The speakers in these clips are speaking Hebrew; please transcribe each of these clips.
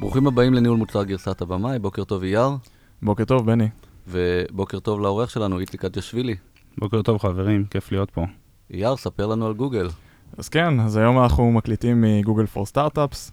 ברוכים הבאים לניהול מוצר גרסת הבמאי, בוקר טוב עייר. בוקר טוב, בני. ובוקר טוב לעורך שלנו, איציק אג'שווילי. בוקר טוב חברים, כיף להיות פה. אייר, ספר לנו על גוגל. אז כן, אז היום אנחנו מקליטים מ Google for Startups,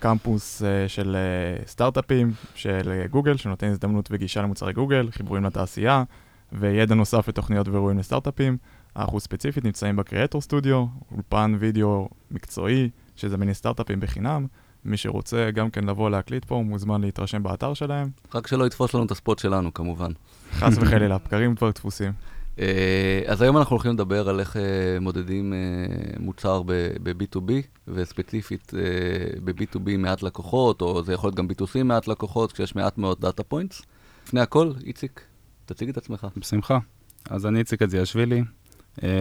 Campus אה, של אה, סטארט-אפים של אה, גוגל, שנותן הזדמנות וגישה למוצרי גוגל, חיבורים לתעשייה, וידע נוסף לתוכניות ואירועים לסטארט-אפים. אנחנו ספציפית נמצאים ב creator studio, אולפן וידאו מקצועי, שזה זמין ל סטארט-אפים בחינם. מי שרוצה גם כן לבוא להקליט פה, מוזמן להתרשם באתר שלהם. רק שלא יתפוס לנו את ה spot שלנו, כמובן. חס וחלילה, בקרב כבר דפוסים. אה, אז היום אנחנו הולכים לדבר על איך אה, מודדים אה, מוצר ב-B2B, וספציפית ב-B2B מעט לקוחות, או זה יכול להיות גם B2C מעט לקוחות, כשיש מעט מאוד data points. לפני הכל, איציק, תציג את עצמך. בשמחה. אז אני איציק אדזיאשווילי,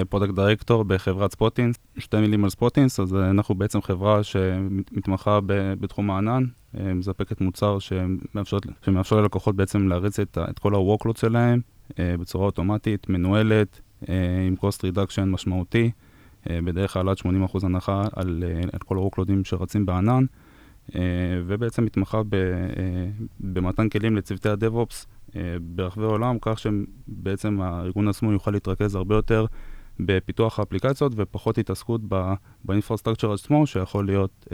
product director בחברת Spotinst. שתי מילים על Spotinst, אז אנחנו בעצם חברה שמתמחה בתחום הענן, מספקת מוצר שמאפשר, שמאפשר ללקוחות בעצם להריץ את, את כל ה- workload שלהם אה, בצורה אוטומטית, מנוהלת, אה, עם cost reduction משמעותי, אה, בדרך כלל עד 80% הנחה על, על כל ה- workload ים שרצים בענן, ובעצם מתמחה במתן כלים לצוותי ה-DevOps ברחבי העולם, כך שבעצם הארגון עצמו יוכל להתרכז הרבה יותר בפיתוח האפליקציות ופחות התעסקות באינפרסטרקצ'ר עצמו, שיכול להיות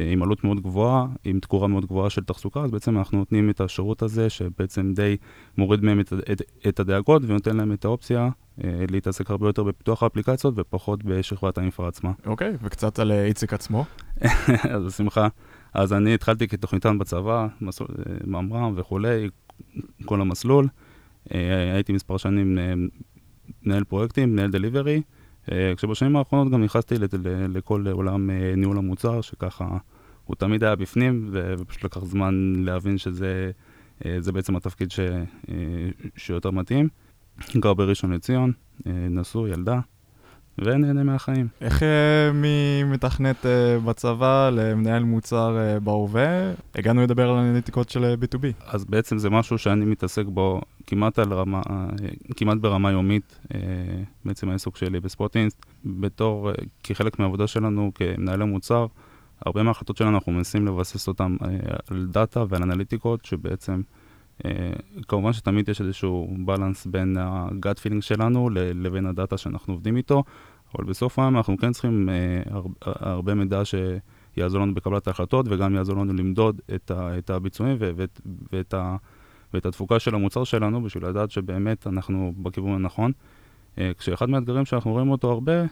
אה, עם עלות מאוד גבוהה, עם תקורה מאוד גבוהה של תחזוקה, אז בעצם אנחנו נותנים את השירות הזה, שבעצם די מוריד מהם את, את, את הדאגות ונותן להם את האופציה אה, להתעסק הרבה יותר בפיתוח האפליקציות ופחות בשכבת האינפרה עצמה. אוקיי, okay, וקצת על אה, איציק עצמו. אז בשמחה. אז אני התחלתי כתוכניתן בצבא, אה, ממר"ם וכולי, כל המסלול. הייתי מספר שנים מנהל פרויקטים, מנהל דליברי. אה, כשבשנים האחרונות גם נכנסתי לכל עולם אה, ניהול המוצר, שככה הוא תמיד היה בפנים, ופשוט לקח זמן להבין שזה אה, בעצם התפקיד ש, שיותר מתאים. גר בראשון לציון, נשוי, ילדה, ונהנה מהחיים. איך ממתכנת בצבא למנהל מוצר בהווה, הגענו לדבר על אנליטיקות של B2B? אז בעצם זה משהו שאני מתעסק בו כמעט, רמה, כמעט ברמה יומית, אה, בעצם העיסוק שלי ב Spotinst. בתור, אה, כחלק מהעבודה שלנו כמנהלי מוצר, הרבה מההחלטות שלנו אנחנו מנסים לבסס אותן אה, על דאטה ועל אנליטיקות, שבעצם, כמובן שתמיד יש איזשהו balance בין ה gut feeling שלנו לבין הדאטה שאנחנו עובדים איתו, אבל בסוף היום אנחנו כן צריכים הרבה מידע שיעזור לנו בקבלת ההחלטות וגם יעזור לנו למדוד את הביצועים ואת, ה... ואת התפוקה של המוצר שלנו בשביל לדעת שבאמת אנחנו בכיוון הנכון. אה, כשאחד מהאתגרים שאנחנו רואים אותו הרבה, אה,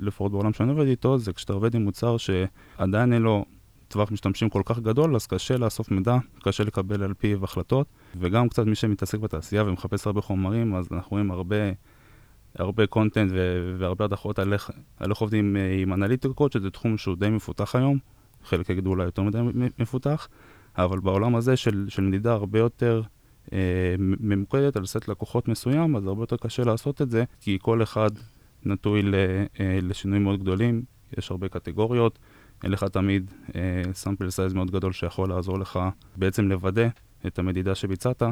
לפחות בעולם שאני עובד איתו, זה כשאתה עובד עם מוצר שעדיין אין לו טווח משתמשים כל כך גדול, אז קשה לאסוף מידע, קשה לקבל על פיו החלטות, וגם קצת מי שמתעסק בתעשייה ומחפש הרבה חומרים, אז אנחנו רואים הרבה, הרבה content והרבה הרצאות על איך, על איך עובדים אה, עם אנליטיקות, שזה תחום שהוא די מפותח היום, חלק יגידו אולי יותר מדי מפותח. אבל בעולם הזה של, של מדידה הרבה יותר אה, ממוקדת על סט לקוחות מסוים, אז הרבה יותר קשה לעשות את זה, כי כל אחד נטוי אה, לשינויים מאוד גדולים, יש הרבה קטגוריות, אין לך תמיד sample אה, size מאוד גדול שיכול לעזור לך בעצם לוודא את המדידה שביצעת,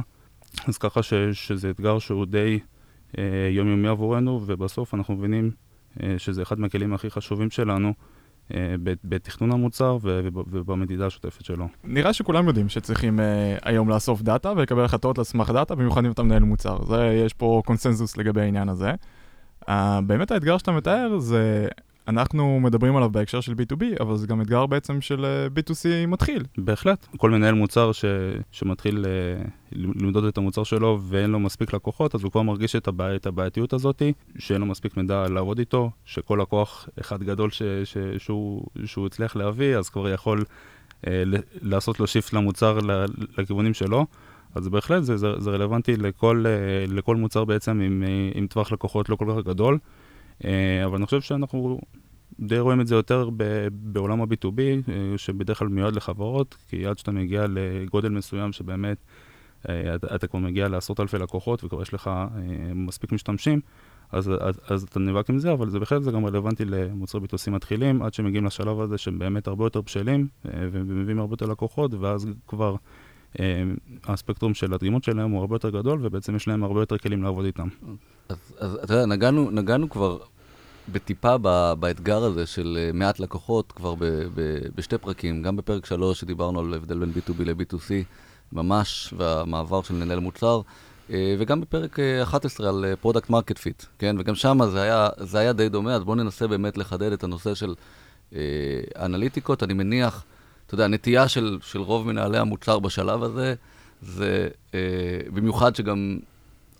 אז ככה ש, שזה אתגר שהוא די אה, יומיומי עבורנו, ובסוף אנחנו מבינים אה, שזה אחד מהכלים הכי חשובים שלנו. אה, בתכנון המוצר ובמדידה השוטפת שלו. נראה שכולם יודעים שצריכים uh, היום לאסוף דאטה ולקבל החלטות על סמך דאטה, במיוחד אם אתה מנהל מוצר. זה, יש פה קונסנזוס לגבי העניין הזה. Uh, באמת האתגר שאתה מתאר זה אנחנו מדברים עליו בהקשר של B2B, אבל זה גם אתגר בעצם של אה, B2C מתחיל. בהחלט. כל מנהל מוצר ש... שמתחיל uh, למדוד את המוצר שלו ואין לו מספיק לקוחות, אז הוא כבר מרגיש את, הבעי... את הבעייתיות הזאת, שאין לו מספיק מידע לעבוד איתו, שכל לקוח אחד גדול ש... ש... שהוא... שהוא הצליח להביא, אז כבר יכול uh, לעשות לו שיפט למוצר לכיוונים שלו. אז בהחלט זה, זה, זה רלוונטי לכל, לכל מוצר בעצם עם, עם טווח לקוחות לא כל כך גדול. אה, אבל אני חושב שאנחנו די רואים את זה יותר בעולם ה-B2B, אה, שבדרך כלל מיועד לחברות, כי עד שאתה מגיע לגודל מסוים שבאמת אה, אתה, אתה כבר מגיע לעשרות אלפי לקוחות וכבר יש לך מספיק משתמשים, אז, אז, אז אתה נאבק עם זה, אבל זה בהחלט גם רלוונטי למוצרי ביטוסים מתחילים, עד שמגיעים לשלב הזה שהם באמת הרבה יותר בשלים ומביאים הרבה יותר לקוחות, ואז כבר הספקטרום של הדגימות שלהם הוא הרבה יותר גדול, ובעצם יש להם הרבה יותר כלים לעבוד איתם. אז, אז אתה יודע, נגענו, נגענו כבר בטיפה ב, באתגר הזה של אה, מעט לקוחות, כבר ב, ב, בשתי פרקים, גם בפרק 3 שדיברנו על הבדל בין B2B ל-B2C, ממש, והמעבר של מנהל מוצר, אה, וגם בפרק 11 על product market fit, כן? וגם שם זה היה, זה היה די דומה, אז בואו ננסה באמת לחדד את הנושא של אה, אנליטיקות. אני מניח, אתה יודע, הנטייה של, של רוב מנהלי המוצר בשלב הזה, זה אה, במיוחד שגם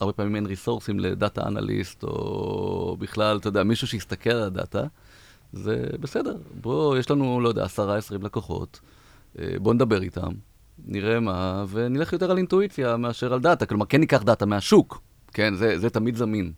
הרבה פעמים אין resource ים ל data analyst, או בכלל, אתה יודע, מישהו שיסתכל על הדאטה, זה בסדר. בואו, יש לנו, לא יודע, עשרה, עשרים לקוחות, אה, בואו נדבר איתם, נראה מה, ונלך יותר על אינטואיציה מאשר על דאטה. כלומר, כן ניקח דאטה מהשוק, כן, זה, זה תמיד זמין.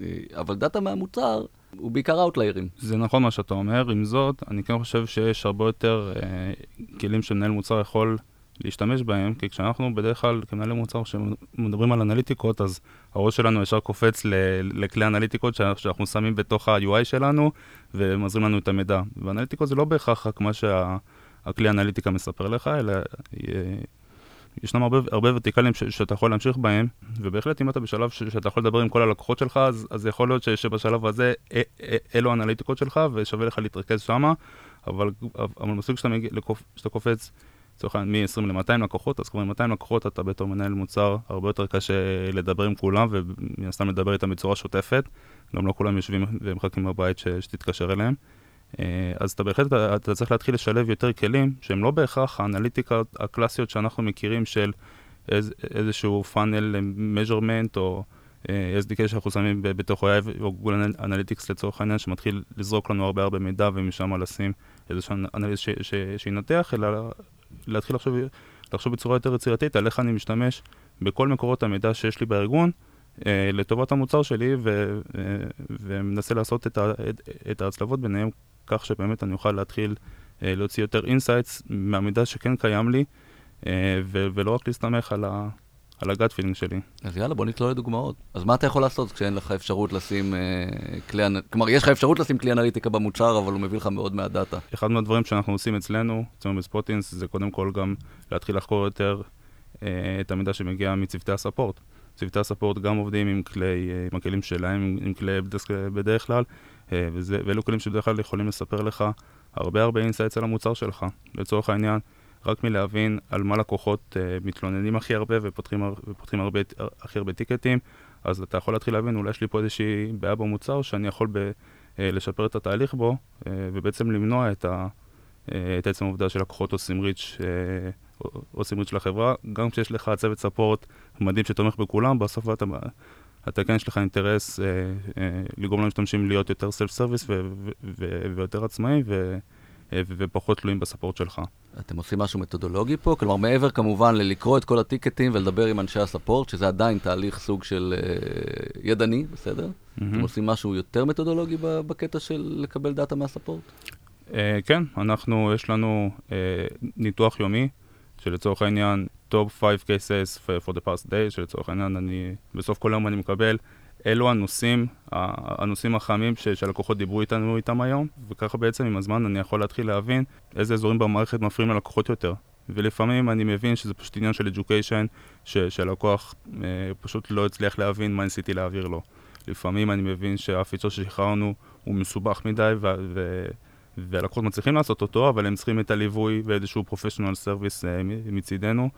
אה, אבל דאטה מהמוצר הוא בעיקר outlier ים. זה נכון מה שאתה אומר, עם זאת, אני כן חושב שיש הרבה יותר אה, כלים שמנהל מוצר יכול להשתמש בהם, כי כשאנחנו בדרך כלל כמנהלי מוצר שמדברים על אנליטיקות, אז הראש שלנו ישר קופץ לכלי אנליטיקות שאנחנו שמים בתוך ה-UI שלנו ומזרים לנו את המידע. ואנליטיקות זה לא בהכרח רק מה שהכלי האנליטיקה מספר לך, אלא אה, ישנם הרבה, הרבה ורטיקלים ש, שאתה יכול להמשיך בהם, ובהחלט אם אתה בשלב ש, שאתה יכול לדבר עם כל הלקוחות שלך, אז, אז יכול להיות ש, שבשלב הזה אלו האנליטיקות שלך ושווה לך להתרכז שמה, אבל, אבל מסוג שאתה, שאתה קופץ לצורך העניין מ-20 ל-200 לקוחות, אז כבר עם 200 לקוחות אתה בתור מנהל מוצר הרבה יותר קשה לדבר עם כולם, ומן הסתם לדבר איתם בצורה שוטפת. גם לא כולם יושבים ומחכים בבית ש- שתתקשר אליהם. אה, אז אתה בהחלט, אתה, צריך להתחיל לשלב יותר כלים שהם לא בהכרח האנליטיקה הקלאסיות שאנחנו מכירים של איז, איזשהו פאנל measurement או uh, SDK שאנחנו שמים בתוך AI או Google Analytics לצורך העניין שמתחיל לזרוק לנו הרבה הרבה מידע ומשם לשים איזשהו אנליסט שינתח, אלא להתחיל לחשוב, לחשוב בצורה יותר יצירתית על איך אני משתמש בכל מקורות המידע שיש לי בארגון אה, לטובת המוצר שלי ו, אה, ומנסה לעשות את, ה, את, את ההצלבות ביניהם כך שבאמת אני אוכל להתחיל אה, להוציא יותר insights מהמידע שכן קיים לי אה, ו, ולא רק להסתמך על, ה, על הגאט פילינג שלי. אז יאללה, בוא נתלול לדוגמאות. אז מה אתה יכול לעשות כשאין לך אפשרות לשים אה, כלי, כלומר, יש לך אפשרות לשים כלי אנליטיקה במוצר, אבל הוא מביא לך מאוד מהדאטה. אחד מהדברים שאנחנו עושים אצלנו, אצלנו בספוטינס, זה קודם כל גם להתחיל לחקור יותר אה, את המידע שמגיע מצוותי הספורט. צוותי הספורט גם עובדים עם כלי, אה, עם הכלים שלהם, עם כלי דסק בדרך כלל, וזה, ואלו כלים שבדרך כלל יכולים לספר לך הרבה הרבה insights על המוצר שלך. לצורך העניין, רק מלהבין על מה לקוחות uh, מתלוננים הכי הרבה ופותחים, ופותחים הרבה, הכי הרבה ticket ים, אז אתה יכול להתחיל להבין, אולי יש לי פה איזושהי בעיה במוצר שאני יכול ב, uh, לשפר את התהליך בו, uh, ובעצם למנוע את, ה, uh, את עצם העובדה שלקוחות עושים reach, uh, עושים reach לחברה. גם כשיש לך צוות support מדהים שתומך בכולם, בסוף אתה, אתה כן יש לך אינטרס uh, uh, לגרום למשתמשים להיות יותר self service ויותר עצמאי, ו... אה, ופחות תלויים ב support שלך. אתם עושים משהו מתודולוגי פה? כלומר, מעבר כמובן ללקרוא את כל ה ticket ים ולדבר עם אנשי ה support, שזה עדיין תהליך סוג של uh, ידני, בסדר? Mm-hmm. אתם עושים משהו יותר מתודולוגי בקטע של לקבל דאטה מה support? Uh, כן, אנחנו, יש לנו uh, ניתוח יומי, שלצורך העניין, top 5 cases for the past day, שלצורך העניין, אני, בסוף כל יום אני מקבל אלו הנושאים, הנושאים החמים שהלקוחות דיברו איתנו איתם היום, וככה בעצם עם הזמן אני יכול להתחיל להבין איזה אזורים במערכת מפריעים ללקוחות יותר. ולפעמים אני מבין שזה פשוט עניין של education, שהלקוח אה, פשוט לא הצליח להבין מה ניסיתי להעביר לו. לפעמים אני מבין שהפיצ'ר ששחררנו הוא מסובך מדי, ו- ו- והלקוחות מצליחים לעשות אותו, אבל הם צריכים את הליווי ואיזשהו professional service אה, מצידנו,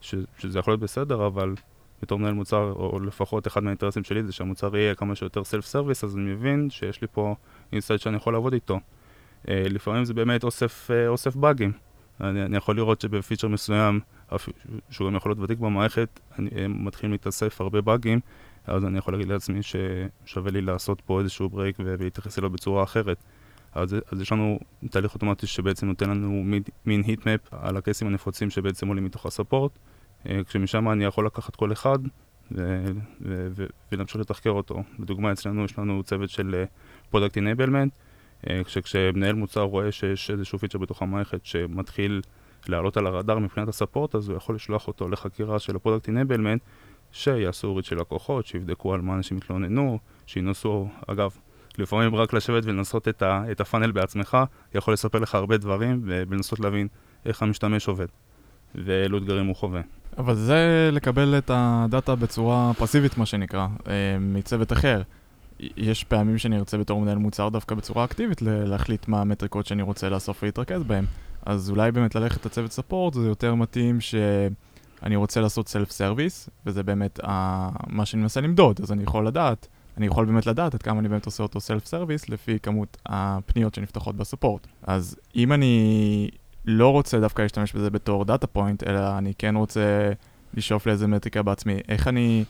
ש- שזה יכול להיות בסדר, אבל בתור מנהל מוצר, או לפחות אחד מהאינטרסים שלי זה שהמוצר יהיה כמה שיותר self service, אז אני מבין שיש לי פה insight שאני יכול לעבוד איתו. Uh, לפעמים זה באמת אוסף, uh, אוסף באגים. אני, אני יכול לראות שב feature מסוים, שהוא גם יכול להיות ותיק במערכת, אני, מתחילים להתאסף הרבה באגים, אז אני יכול להגיד לעצמי ששווה לי לעשות פה איזשהו break ולהתייחס אליו בצורה אחרת. אז, אז יש לנו תהליך אוטומטי שבעצם נותן לנו מין heatmap על ה cases הנפוצים שבעצם עולים מתוך ה support. אה, כשמשם אני יכול לקחת כל אחד ולהמשיך לתחקר אותו. לדוגמה, אצלנו יש לנו צוות של product uh, enablement, uh, כשמנהל מוצר רואה שיש איזשהו feature בתוך המערכת שמתחיל לעלות על הרדאר מבחינת ה support, אז הוא יכול לשלוח אותו לחקירה של ה product enablement, שיעשו reach של לקוחות, שיבדקו על מה אנשים התלוננו, שינסו, אגב, לפעמים רק לשבת ולנסות את, ה, את הפאנל בעצמך, יכול לספר לך הרבה דברים ולנסות להבין איך המשתמש עובד ואילו אתגרים הוא חווה. אבל זה לקבל את ה data בצורה פסיבית, מה שנקרא, אה, מצוות אחר. יש פעמים שאני ארצה בתור מנהל מוצר דווקא בצורה אקטיבית להחליט מה המטריקות שאני רוצה לאסוף ולהתרכז בהן. אז אולי באמת ללכת לצוות support זה יותר מתאים שאני רוצה לעשות self service, וזה באמת uh, מה שאני מנסה למדוד, אז אני יכול לדעת, אני יכול באמת לדעת עד כמה אני באמת עושה אותו self service לפי כמות הפניות שנפתחות ב support. אז אם אני לא רוצה דווקא להשתמש בזה בתור data point, אלא אני כן רוצה לשאוף לאיזה מטריקה בעצמי, איך אני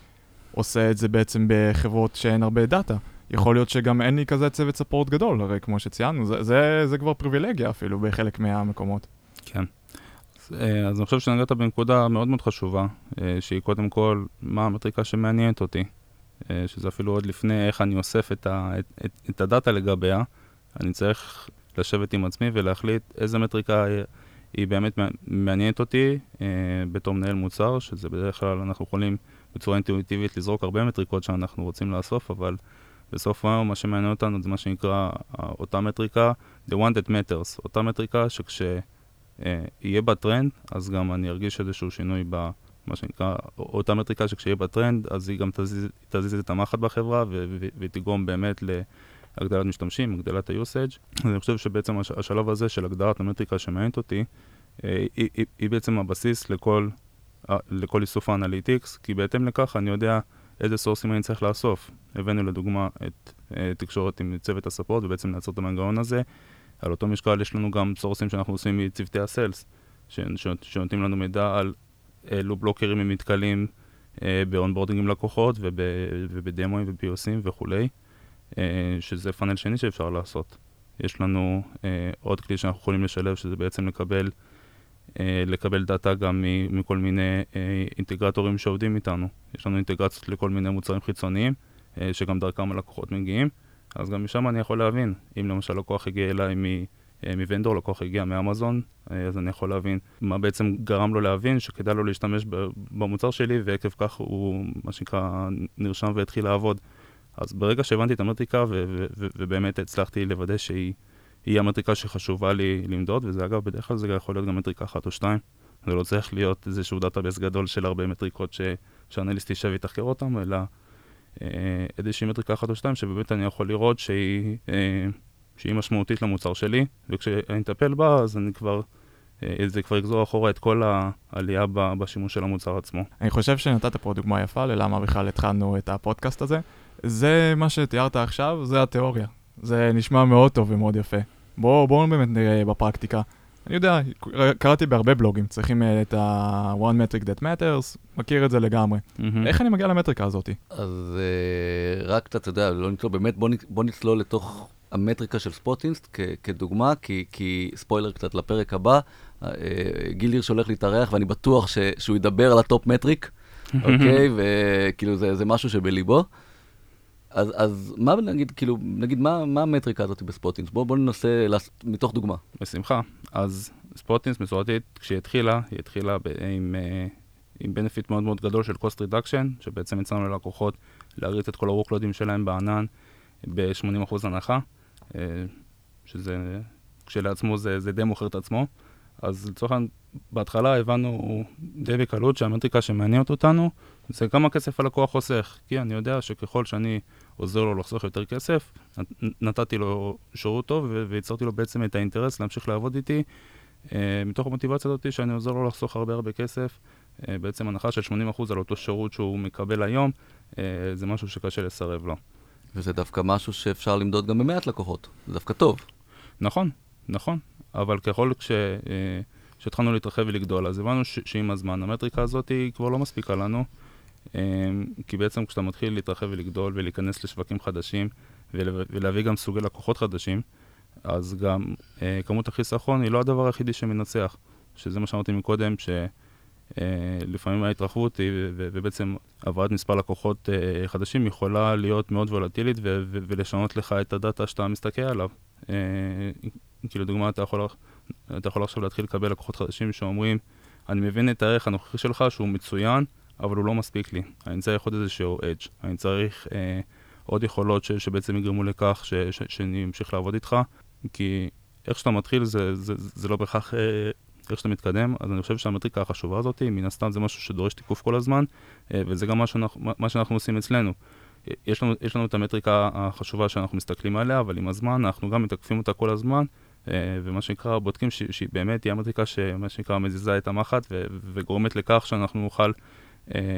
עושה את זה בעצם בחברות שאין הרבה data? יכול להיות שגם אין לי כזה צוות support גדול, הרי כמו שציינו, זה, זה, זה כבר פריבילגיה אפילו בחלק מהמקומות. כן. אז, אה, אז אני חושב שנגעת בנקודה מאוד מאוד חשובה, אה, שהיא קודם כל, מה המטריקה שמעניינת אותי, שזה אפילו עוד לפני איך אני אוסף את, ה, את, את, את הדאטה לגביה, אני צריך לשבת עם עצמי ולהחליט איזה מטריקה היא באמת מעניינת אותי בתור מנהל מוצר, שזה בדרך כלל אנחנו יכולים בצורה אינטואיטיבית לזרוק הרבה מטריקות שאנחנו רוצים לאסוף, אבל בסוף היום מה שמעניין אותנו זה מה שנקרא אותה מטריקה, the one that matters, אותה מטריקה שכשיהיה אה, בה טרנד, אז גם אני ארגיש איזשהו שינוי ב... מה שנקרא, אותה מטריקה שכשיהיה בה טרנד, אז היא גם תזיז, תזיז את המחט בחברה והיא תגרום באמת להגדלת משתמשים, הגדלת ה-usage. אז אני חושב שבעצם הש, השלב הזה של הגדרת המטריקה שמעניינת אותי, אה, היא, היא, היא בעצם הבסיס לכל, לכל איסוף ה analytics, כי בהתאם לכך אני יודע איזה sources אני צריך לאסוף. הבאנו לדוגמה את uh, תקשורת עם צוות ה support ובעצם לעצור את המנגנון הזה. על אותו משקל יש לנו גם sources שאנחנו עושים מצוותי ה sales, שנותנים לנו מידע על אילו blockers הם נתקלים uh, ב onboarding עם לקוחות וב, ובdemoים ו POCים וכולי, uh, שזה פאנל שני שאפשר לעשות. יש לנו uh, עוד כלי שאנחנו יכולים לשלב, שזה בעצם לקבל אה, לקבל data גם מכל מיני אה, integrators שעובדים איתנו. יש לנו אינטגרציות לכל מיני מוצרים חיצוניים, אה, שגם דרכם הלקוחות מגיעים, אז גם משם אני יכול להבין. אם למשל לקוח הגיע אליי מ vendor, לקוח הגיע מאמזון, אז אני יכול להבין מה בעצם גרם לו להבין שכדאי לו להשתמש במוצר שלי, ועקב כך הוא, מה שנקרא, נרשם והתחיל לעבוד. אז ברגע שהבנתי את המטריקה ובאמת הצלחתי לוודא שהיא... היא המטריקה שחשובה לי למדוד, וזה אגב, בדרך כלל זה יכול להיות גם מטריקה אחת או שתיים. זה לא צריך להיות איזשהו database גדול של הרבה מטריקות. שאנליסט יישב ויתחקר אותם, אלא אה, איזושהי מטריקה אחת או שתיים שבאמת אני יכול לראות שהיא, אה, שהיא משמעותית למוצר שלי, וכשאני אטפל בה, אז אני כבר... אה, זה כבר יגזור אחורה את כל העלייה בשימוש של המוצר עצמו. אני חושב שנתת פה דוגמה יפה ללמה בכלל התחלנו את הפודקאסט הזה. זה מה שתיארת עכשיו, זה התיאוריה. זה נשמע מאוד טוב ומאוד יפה. בואו בוא באמת נראה בפרקטיקה. אני יודע, קראתי בהרבה בלוגים, צריכים uh, את ה-one metric that matters, מכיר את זה לגמרי. Mm-hmm. איך אני מגיע למטריקה הזאת? אז uh, רק אתה יודע, לא נצלול, באמת בוא, בוא נצלול לתוך המטריקה של Spot Instance כ- כדוגמה, כי, כי ספוילר קצת לפרק הבא, uh, גיל הירש הולך להתארח ואני בטוח ש- שהוא ידבר על ה top metric, אוקיי? וכאילו זה, זה משהו שבליבו. אז, אז מה נגיד, כאילו, נגיד, מה, מה המטריקה הזאת ב Spot Instance? בואו בוא ננסה לעשות, מתוך דוגמה. בשמחה. אז ספוטינס מסורתית, כשהיא התחילה, היא התחילה ב, עם, אה, עם בנפיט מאוד מאוד גדול של cost reduction, שבעצם הצענו ללקוחות להריץ את כל ה-workloadים שלהם בענן ב-80% הנחה, אה, שזה כשלעצמו זה, זה די מוכר את עצמו. אז לצורך העניין, בהתחלה הבנו די בקלות שהמטריקה שמעניינת אותנו זה כמה כסף הלקוח חוסך. כי אני יודע שככל שאני עוזר לו לחסוך יותר כסף, נתתי לו שירות טוב וייצרתי לו בעצם את האינטרס להמשיך לעבוד איתי, אה, מתוך המוטיבציה הזאת שאני עוזר לו לחסוך הרבה הרבה כסף. אה, בעצם הנחה של 80% על אותו שירות שהוא מקבל היום, אה, זה משהו שקשה לסרב לו. וזה דווקא משהו שאפשר למדוד גם במעט לקוחות, זה דווקא טוב. נכון, נכון, אבל ככל ש... שהתחלנו להתרחב ולגדול, אז הבנו ש- שעם הזמן המטריקה הזאת היא כבר לא מספיקה לנו, כי בעצם כשאתה מתחיל להתרחב ולגדול ולהיכנס לשווקים חדשים ול- ולהביא גם סוגי לקוחות חדשים, אז גם אה, כמות החיסכון היא לא הדבר היחידי שמנצח, שזה מה שאמרתי מקודם, שלפעמים אה, ההתרחבות היא, ובעצם הבאת מספר לקוחות אה, חדשים יכולה להיות מאוד וולטילית ולשנות לך את הדאטה שאתה מסתכל עליו. אה, כי לדוגמה, אתה יכול, אתה יכול עכשיו להתחיל לקבל לקוחות חדשים שאומרים, אני מבין את הערך הנוכחי שלך שהוא מצוין, אבל הוא לא מספיק לי. אני צריך עוד איזשהו edge. אני צריך אה, עוד יכולות ש, שבעצם יגרמו לכך ש, ש, שאני אמשיך לעבוד איתך, כי איך שאתה מתחיל זה, זה, זה לא בהכרח אה, איך שאתה מתקדם, אז אני חושב שהמטריקה החשובה הזאת, מן הסתם זה משהו שדורש תיקוף כל הזמן, אה, וזה גם מה שאנחנו, מה שאנחנו עושים אצלנו. יש לנו, יש לנו את המטריקה החשובה שאנחנו מסתכלים עליה, אבל עם הזמן אנחנו גם מתקפים אותה כל הזמן, ומה שנקרא, בודקים שהיא באמת תהיה המטריקה שמה שנקרא מזיזה את המחט וגורמת לכך שאנחנו נוכל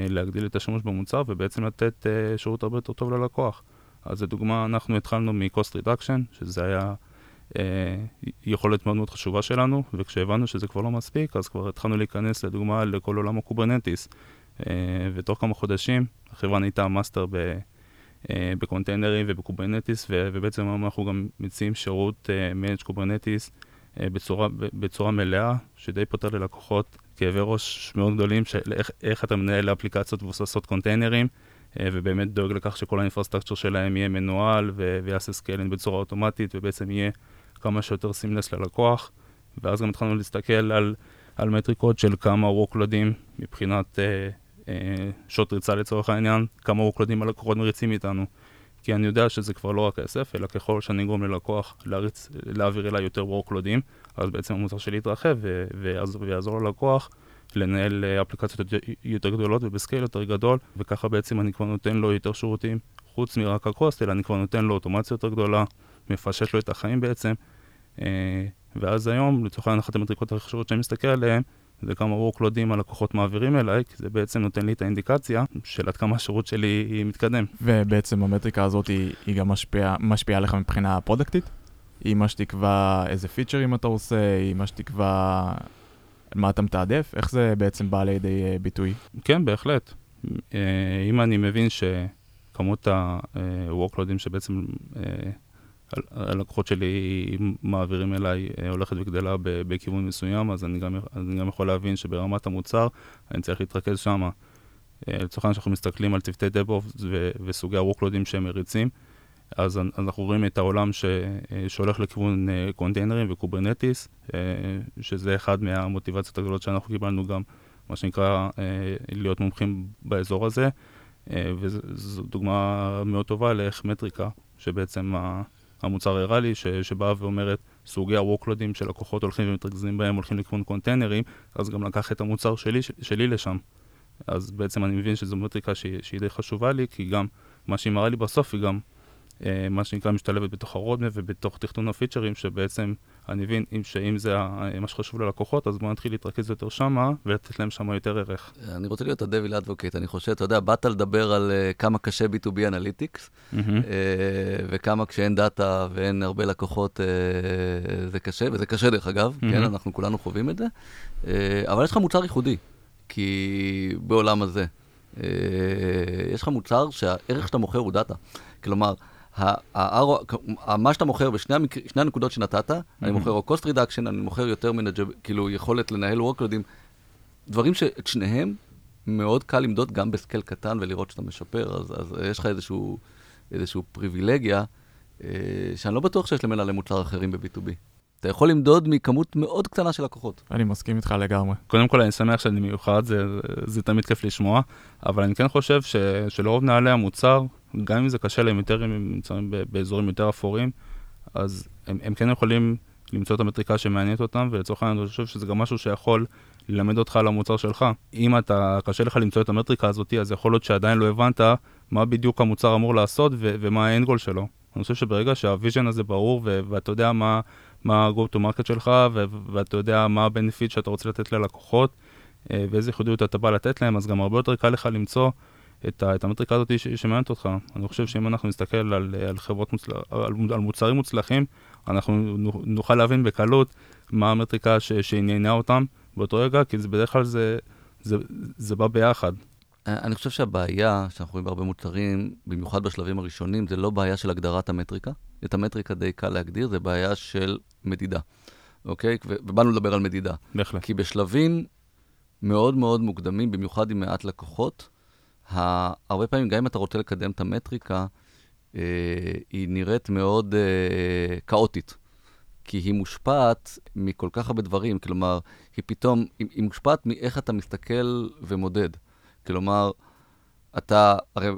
להגדיל את השימוש במוצר ובעצם לתת שירות הרבה יותר טוב ללקוח. אז לדוגמה, אנחנו התחלנו מ-cost reduction, שזה היה אה, יכולת מאוד מאוד חשובה שלנו, וכשהבנו שזה כבר לא מספיק, אז כבר התחלנו להיכנס לדוגמה לכל עולם ה Kubernetes. אה, ותוך כמה חודשים החברה נהייתה master ב... אה, ב containers ובKubernetes, ובעצם היום אנחנו גם מציעים שירות managed Kubernetes בצורה, בצורה מלאה, שדי פותר ללקוחות כאבי ראש מאוד גדולים של איך, איך אתה מנהל אפליקציות מבוססות containers, ובאמת דואג לכך שכל ה infrastructure שלהם יהיה מנוהל ויעשה scaling בצורה אוטומטית, ובעצם יהיה כמה שיותר seamless ללקוח, ואז גם התחלנו להסתכל על, על מטריקות של כמה workloads מבחינת אה, אה, שעות ריצה לצורך העניין, כמה workloads הלקוחות מריצים איתנו. כי אני יודע שזה כבר לא רק כסף, אלא ככל שאני אגרום ללקוח להריץ, להעביר אליי יותר workloads, אז בעצם המוצר שלי יתרחב ויעזור ללקוח לנהל אה, אפליקציות יותר גדולות ובסקייל יותר גדול, וככה בעצם אני כבר נותן לו יותר שירותים, חוץ מרק הקוסט, אלא אני כבר נותן לו אוטומציה יותר גדולה, מפשט לו את החיים בעצם. אה, ואז היום, לצורך העניין, אחת המטריקות הכי חשובות שאני מסתכל עליהן, זה כמה וורקלודים הלקוחות מעבירים אליי, כי זה בעצם נותן לי את האינדיקציה של עד כמה השירות שלי מתקדם. ובעצם המטריקה הזאת היא, היא גם משפיעה משפיע עליך מבחינה פרודקטית? היא מה שתקבע איזה פיצ'רים אתה עושה, היא מה שתקבע מה אתה מתעדף? איך זה בעצם בא לידי אה, ביטוי? כן, בהחלט. אה, אם אני מבין שכמות ה-workloadים שבעצם הלקוחות שלי מעבירים אליי אה, הולכת וגדלה בכיוון מסוים, אז אני גם, אני גם יכול להבין שברמת המוצר אני צריך להתרכז שם. אה, לצורך העניין שאנחנו מסתכלים על צוותי DevOps וסוגי ה-workloadים שהם מריצים, אז אנחנו רואים את העולם ש, אה, שהולך לכיוון containers ו Kubernetes, שזה אחד מהמוטיבציות הגדולות שאנחנו קיבלנו גם, מה שנקרא, להיות מומחים באזור הזה, וזו דוגמה מאוד טובה לאיך מטריקה, שבעצם המוצר הראה לי, ש, שבאה ואומרת, סוגי ה workloads שלקוחות הולכים ומתרכזים בהם, הולכים לכיוון containers, אז גם לקח את המוצר שלי, שלי לשם. אז בעצם אני מבין שזו מטריקה שהיא, שהיא די חשובה לי, כי גם מה שהיא מראה לי בסוף היא גם אה, מה שנקרא משתלבת בתוך ה roadmap ובתוך תכנון ה features, שבעצם אני מבין אם, שאם זה מה שחשוב ללקוחות, אז בואו נתחיל להתרכז יותר שמה ולתת להם שמה יותר ערך. אני רוצה להיות ה devil's advocate, אני חושב, אתה יודע, באת לדבר על uh, כמה קשה B2B analytics, mm-hmm. uh, וכמה כשאין data ואין הרבה לקוחות uh, זה קשה, וזה קשה דרך אגב, mm-hmm. כן, אנחנו כולנו חווים את זה, uh, אבל יש לך מוצר ייחודי, כי בעולם הזה, uh, יש לך מוצר שהערך שאתה מוכר הוא דאטה. כלומר, מה שאתה מוכר בשני. הנקודות שנתת, אני מוכר או cost reduction, אני מוכר יותר מן כאילו יכולת לנהל workloadים, דברים שאת שניהם מאוד קל למדוד גם בסקל קטן ולראות שאתה משפר, אז, אז יש לך איזשהו, איזשהו פריבילגיה, אה, שאני לא בטוח שיש למנהלי מוצר אחרים ב-B2B. אתה יכול למדוד מכמות מאוד קטנה של לקוחות. אני מסכים איתך לגמרי. קודם כל, אני שמח שאני מיוחד, זה, זה תמיד כיף לשמוע, אבל אני כן חושב ש, שלרוב מנהלי המוצר, גם אם זה קשה להם יותר, אם הם נמצאים באזורים יותר אפורים, אז הם, הם כן יכולים למצוא את המטריקה שמעניינת אותם, ולצורך העניין אני חושב שזה גם משהו שיכול ללמד אותך על המוצר שלך. אם אתה, קשה לך למצוא את המטריקה הזאת, אז יכול להיות שעדיין לא הבנת מה בדיוק המוצר אמור לעשות ו- ומה האנד גול שלו. אני חושב שברגע שהוויז'ן הזה ברור ו- ואתה יודע מה, מה ה-go to market שלך ו- ואתה יודע מה ה-benefit שאתה רוצה לתת ללקוחות אה, ואיזה ייחודיות אתה בא לתת להם, אז גם הרבה יותר קל לך למצוא את, ה- את המטריקה הזאת שמעניינת אותך. אני חושב שאם אנחנו נסתכל על, על חברות, מוצל... על, על מוצרים מוצלחים, אנחנו נוכל להבין בקלות מה המטריקה ש- שעניינה אותם באותו רגע, כי זה בדרך כלל זה, זה, זה בא ביחד. אני חושב שהבעיה שאנחנו רואים בהרבה מוצרים, במיוחד בשלבים הראשונים, זה לא בעיה של הגדרת המטריקה. את המטריקה די קל להגדיר, זה בעיה של מדידה, אוקיי? ובאנו לדבר על מדידה. בהחלט. כי בשלבים מאוד מאוד מוקדמים, במיוחד עם מעט לקוחות, הרבה פעמים, גם אם אתה רוצה לקדם את המטריקה, אה, היא נראית מאוד אה, כאוטית. כי היא מושפעת מכל כך הרבה דברים, כלומר, היא פתאום, היא, היא מושפעת מאיך אתה מסתכל ומודד. כלומר, אתה, הרי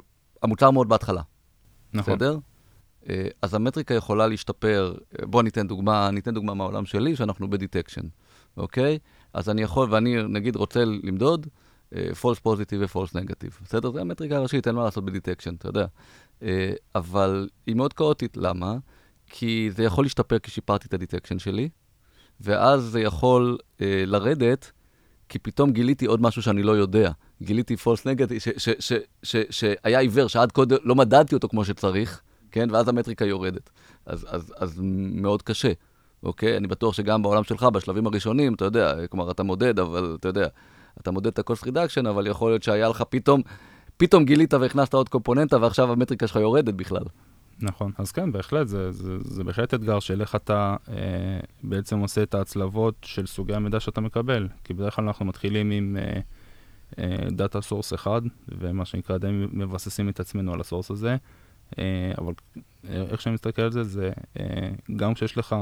המוצר מאוד בהתחלה, נכון. בסדר? אה, אז המטריקה יכולה להשתפר, בוא ניתן דוגמה, ניתן דוגמה מהעולם שלי, שאנחנו ב detection, אוקיי? אז אני יכול, ואני נגיד רוצה למדוד false positive ו-false negative. בסדר? זה המטריקה הראשית, אין מה לעשות ב detection, אתה יודע. אה, אבל היא מאוד כאוטית, למה? כי זה יכול להשתפר כי שיפרתי את ה detection שלי, ואז זה יכול אה, לרדת, כי פתאום גיליתי עוד משהו שאני לא יודע. גיליתי false negative, שהיה עיוור, שעד קודם לא מדדתי אותו כמו שצריך, כן? ואז המטריקה יורדת. אז, אז, אז מאוד קשה, אוקיי? אני בטוח שגם בעולם שלך, בשלבים הראשונים, אתה יודע, כלומר, אתה מודד, אבל אתה יודע, אתה מודד את ה-cost reduction, אבל יכול להיות שהיה לך פתאום, פתאום גילית והכנסת עוד קומפוננטה, ועכשיו המטריקה שלך יורדת בכלל. נכון, אז כן, בהחלט, זה, זה, זה בהחלט אתגר של איך אתה אה, בעצם עושה את ההצלבות של סוגי המידע שאתה מקבל. כי בדרך כלל אנחנו מתחילים עם דאטה אה, source אה, אחד, ומה שנקרא די מבססים את עצמנו על ה source הזה. אה, אבל איך שאני מסתכל על זה, זה אה, גם כשיש לך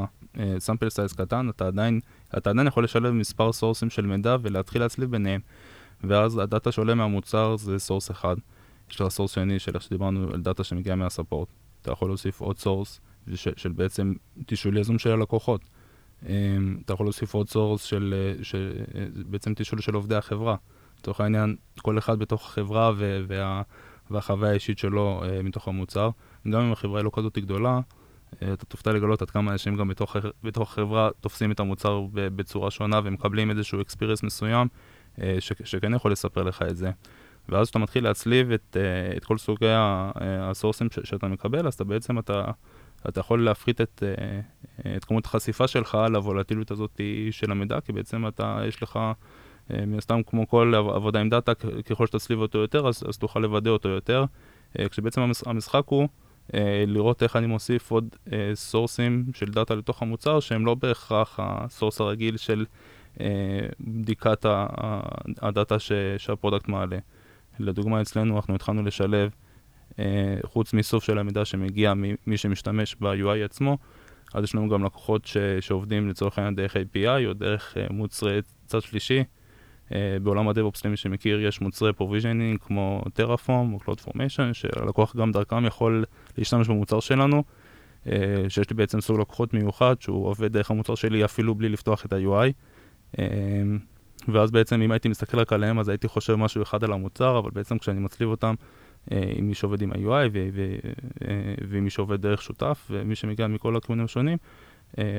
sample אה, size קטן, אתה עדיין, אתה עדיין יכול לשלב מספר סורסים של מידע ולהתחיל להצליב ביניהם. ואז הדאטה שעולה מהמוצר זה source אחד. יש לך source שני של איך שדיברנו על דאטה שמגיע מה support. אתה יכול להוסיף עוד source של, של בעצם תשאול יזום של הלקוחות. אממ, אתה יכול להוסיף עוד source של, של בעצם תשאול של עובדי החברה. לצורך העניין, כל אחד בתוך החברה וה- והחוויה האישית שלו מתוך המוצר. גם אם החברה היא לא כזאת גדולה, אה, אתה תופתע לגלות עד כמה אנשים גם בתוך, בתוך החברה תופסים את המוצר בצורה שונה ומקבלים איזשהו experience מסוים, אה, ש- שכן יכול לספר לך את זה. ואז כשאתה מתחיל להצליב את, את כל סוגי הסורסים ש- שאתה מקבל, אז אתה בעצם, אתה, אתה יכול להפחית את, את כמות החשיפה שלך לוולטיליות הזאת של המידע, כי בעצם אתה, יש לך... אה, מן הסתם, כמו כל עבודה עם דאטה, ככל שתצליב אותו יותר, אז, אז תוכל לוודא אותו יותר. אה, כשבעצם המשחק הוא אה, לראות איך אני מוסיף עוד סורסים של דאטה לתוך המוצר, שהם לא בהכרח ה source הרגיל של בדיקת הדאטה שה product מעלה. לדוגמה, אצלנו אנחנו התחלנו לשלב, חוץ מאיסוף של המידע שמגיע ממי שמשתמש ב-UI עצמו, אז יש לנו גם לקוחות ש, שעובדים לצורך העניין דרך API או דרך מוצרי צד שלישי, בעולם ה DevOps, למי שמכיר, יש מוצרי provisioning כמו Terraform או CloudFormation, שהלקוח גם דרכם יכול להשתמש במוצר שלנו, אה, שיש לי בעצם סוג לקוחות מיוחד, שהוא עובד דרך המוצר שלי אפילו בלי לפתוח את ה-UI. אה, ואז בעצם אם הייתי מסתכל רק עליהם, אז הייתי חושב משהו אחד על המוצר, אבל בעצם כשאני מצליב אותם עם מי שעובד עם ה-UI ועם מי שעובד דרך שותף, ומי שמגיע מכל הכיוונים השונים, אה,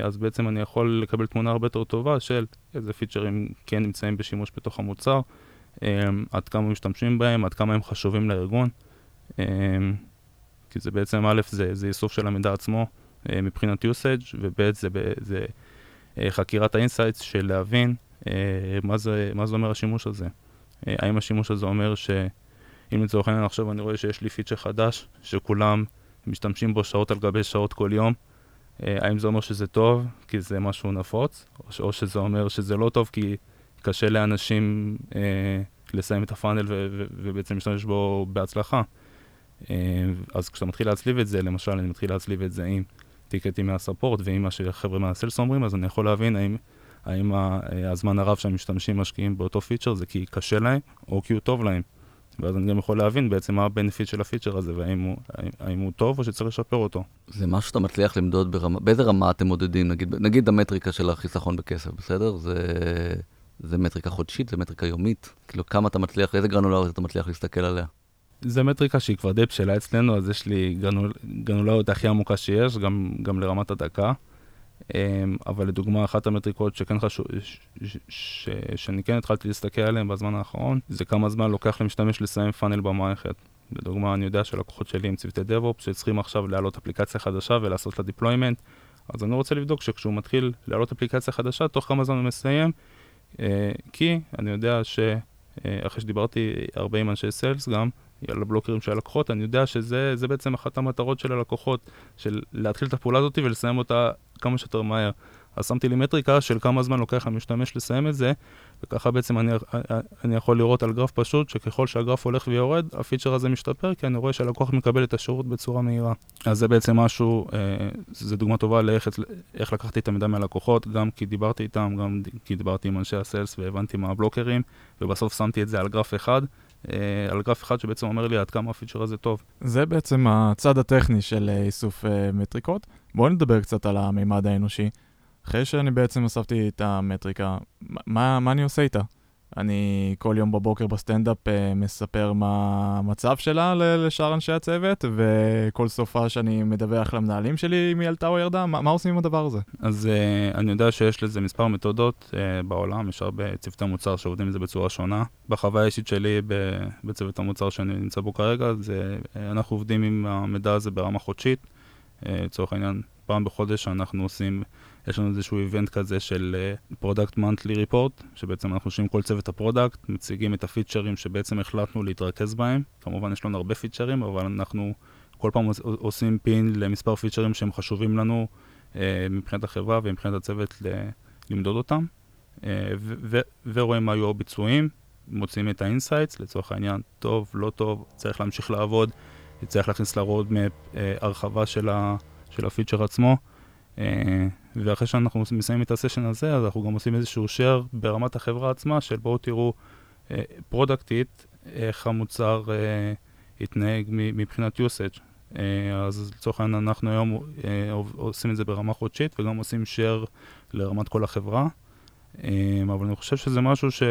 אז בעצם אני יכול לקבל תמונה הרבה יותר טובה של איזה פיצ'רים כן נמצאים בשימוש בתוך המוצר, אה, עד כמה משתמשים בהם, עד כמה הם חשובים לארגון. אה, כי זה בעצם, א', זה, זה איסוף של המידע עצמו מבחינת usage, וב', זה, זה חקירת ה insights של להבין מה זה, מה זה אומר השימוש הזה. האם השימוש הזה אומר שאם לצורך העניין עכשיו אני רואה שיש לי פיצ'ר חדש, שכולם משתמשים בו שעות על גבי שעות כל יום, אה, האם זה אומר שזה טוב כי זה משהו נפוץ, או, או שזה אומר שזה לא טוב כי קשה לאנשים אה, לסיים את ה funnel ו- ו- ובעצם להשתמש בו בהצלחה. אה, אז כשאתה מתחיל להצליב את זה, למשל אני מתחיל להצליב את זה עם טיקטים מה support ועם מה שחבר'ה מה sales אומרים, אז אני יכול להבין האם, האם אה, הזמן הרב שהמשתמשים משקיעים באותו פיצ'ר זה כי קשה להם או כי הוא טוב להם. ואז אני גם יכול להבין בעצם מה ה benefit של הפיצ'ר הזה, והאם הוא, האם, האם הוא טוב או שצריך לשפר אותו. זה משהו שאתה מצליח למדוד ברמה, באיזה רמה אתם מודדים? נגיד, נגיד המטריקה של החיסכון בכסף, בסדר? זה, זה מטריקה חודשית, זה מטריקה יומית? כאילו, כמה אתה מצליח, איזה גרנולריות אתה מצליח להסתכל עליה? זה מטריקה שהיא כבר די בשלה אצלנו, אז יש לי גרנול, גרנולריות הכי עמוקה שיש, גם, גם לרמת הדקה. אמ, אבל לדוגמה, אחת המטריקות שכן חשוב, שאני כן התחלתי להסתכל עליהן בזמן האחרון, זה כמה זמן לוקח למשתמש לסיים פאנל במערכת. לדוגמה, אני יודע שלקוחות שלי הם צוותי DevOps שצריכים עכשיו להעלות אפליקציה חדשה ולעשות לה deployment, אז אני רוצה לבדוק שכשהוא מתחיל להעלות אפליקציה חדשה, תוך כמה זמן הוא מסיים, אה, כי אני יודע שאחרי שדיברתי הרבה עם אנשי סיילס גם, על הבלוקרים של הלקוחות, אני יודע שזה בעצם אחת המטרות של הלקוחות, של להתחיל את הפעולה הזאת ולסיים אותה כמה שיותר מהר. אז שמתי לי מטריקה של כמה זמן לוקח למשתמש לסיים את זה, וככה בעצם אני, אני יכול לראות על גרף פשוט, שככל שהגרף הולך ויורד, הפיצ'ר הזה משתפר, כי אני רואה שהלקוח מקבל את השירות בצורה מהירה. אז זה בעצם משהו, אה, זו דוגמה טובה לאיך איך לקחתי את המידע מהלקוחות, גם כי דיברתי איתם, גם כי דיברתי עם אנשי הסיילס והבנתי מה הבלוקרים, ובסוף שמתי את זה על גרף אחד. אה, על גרף אחד שבעצם אומר לי עד כמה הפיצ'ר הזה טוב. זה בעצם הצד הטכני של אה, איסוף אה, מטריקות. בואו נדבר קצת על המימד האנושי. אחרי שאני בעצם אספתי את המטריקה, מה, מה אני עושה איתה? אני כל יום בבוקר בסטנדאפ אה, מספר מה המצב שלה לשאר אנשי הצוות, וכל סופה שאני מדווח למנהלים שלי אם היא עלתה או ירדה, מה, מה עושים עם הדבר הזה? אז uh, אני יודע שיש לזה מספר מתודות uh, בעולם, יש הרבה צוותי מוצר שעובדים עם זה בצורה שונה. בחוויה האישית שלי בצוות המוצר שאני נמצא בו כרגע, זה, אנחנו עובדים עם המידע הזה ברמה חודשית. לצורך העניין, פעם בחודש אנחנו עושים, יש לנו איזשהו event כזה של product monthly report, שבעצם אנחנו יושבים כל צוות ה product, מציגים את הפיצ'רים שבעצם החלטנו להתרכז בהם. כמובן יש לנו הרבה פיצ'רים, אבל אנחנו כל פעם עושים pin למספר פיצ'רים שהם חשובים לנו אה, מבחינת החברה ומבחינת הצוות ל- למדוד אותם, אה, ו- ו- ורואים מה היו הביצועים, מוצאים את ה insights, לצורך העניין, טוב, לא טוב, צריך להמשיך לעבוד, צריך להכניס ל roadmap אה, הרחבה של, ה- של הפיצ'ר עצמו. אה, ואחרי שאנחנו מסיימים את הסשן הזה, אז אנחנו גם עושים איזשהו share ברמת החברה עצמה, של בואו תראו אה, פרודקטית, איך המוצר אה, התנהג מבחינת usage. אז לצורך העניין אנחנו היום עושים את זה ברמה חודשית וגם עושים share לרמת כל החברה. אבל אני חושב שזה משהו ש...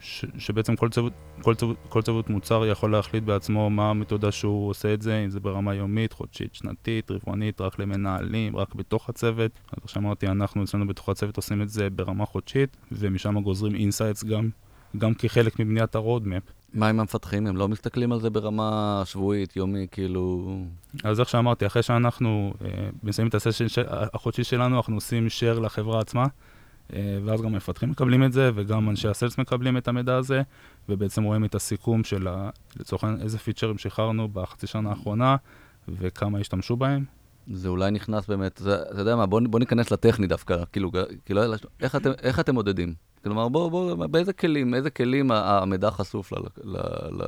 ש, שבעצם כל צוות, כל, צוות, כל צוות מוצר יכול להחליט בעצמו מה המתודה שהוא עושה את זה, אם זה ברמה יומית, חודשית, שנתית, רבעונית, רק למנהלים, רק בתוך הצוות. אז כמו שאמרתי, אנחנו אצלנו בתוך הצוות עושים את זה ברמה חודשית, ומשם גוזרים insights גם, גם כחלק מבניית ה roadmap. מה עם המפתחים? הם לא מסתכלים על זה ברמה שבועית, יומי, כאילו... אז איך שאמרתי, אחרי שאנחנו אה, מסיימים את הסשן החודשי שלנו, אנחנו עושים share לחברה עצמה. אה, ואז גם המפתחים מקבלים את זה, וגם אנשי הסלס מקבלים את המידע הזה, ובעצם רואים את הסיכום של, ה... לצורך העניין, איזה פיצ'רים שחררנו בחצי שנה האחרונה, וכמה השתמשו בהם. זה אולי נכנס באמת, זה, אתה יודע מה, בוא, בוא ניכנס לטכני דווקא, כאילו, כאילו איך, אתם, איך אתם מודדים? כלומר, בואו, בוא, באיזה כלים, איזה כלים המידע חשוף ל, ל, ל,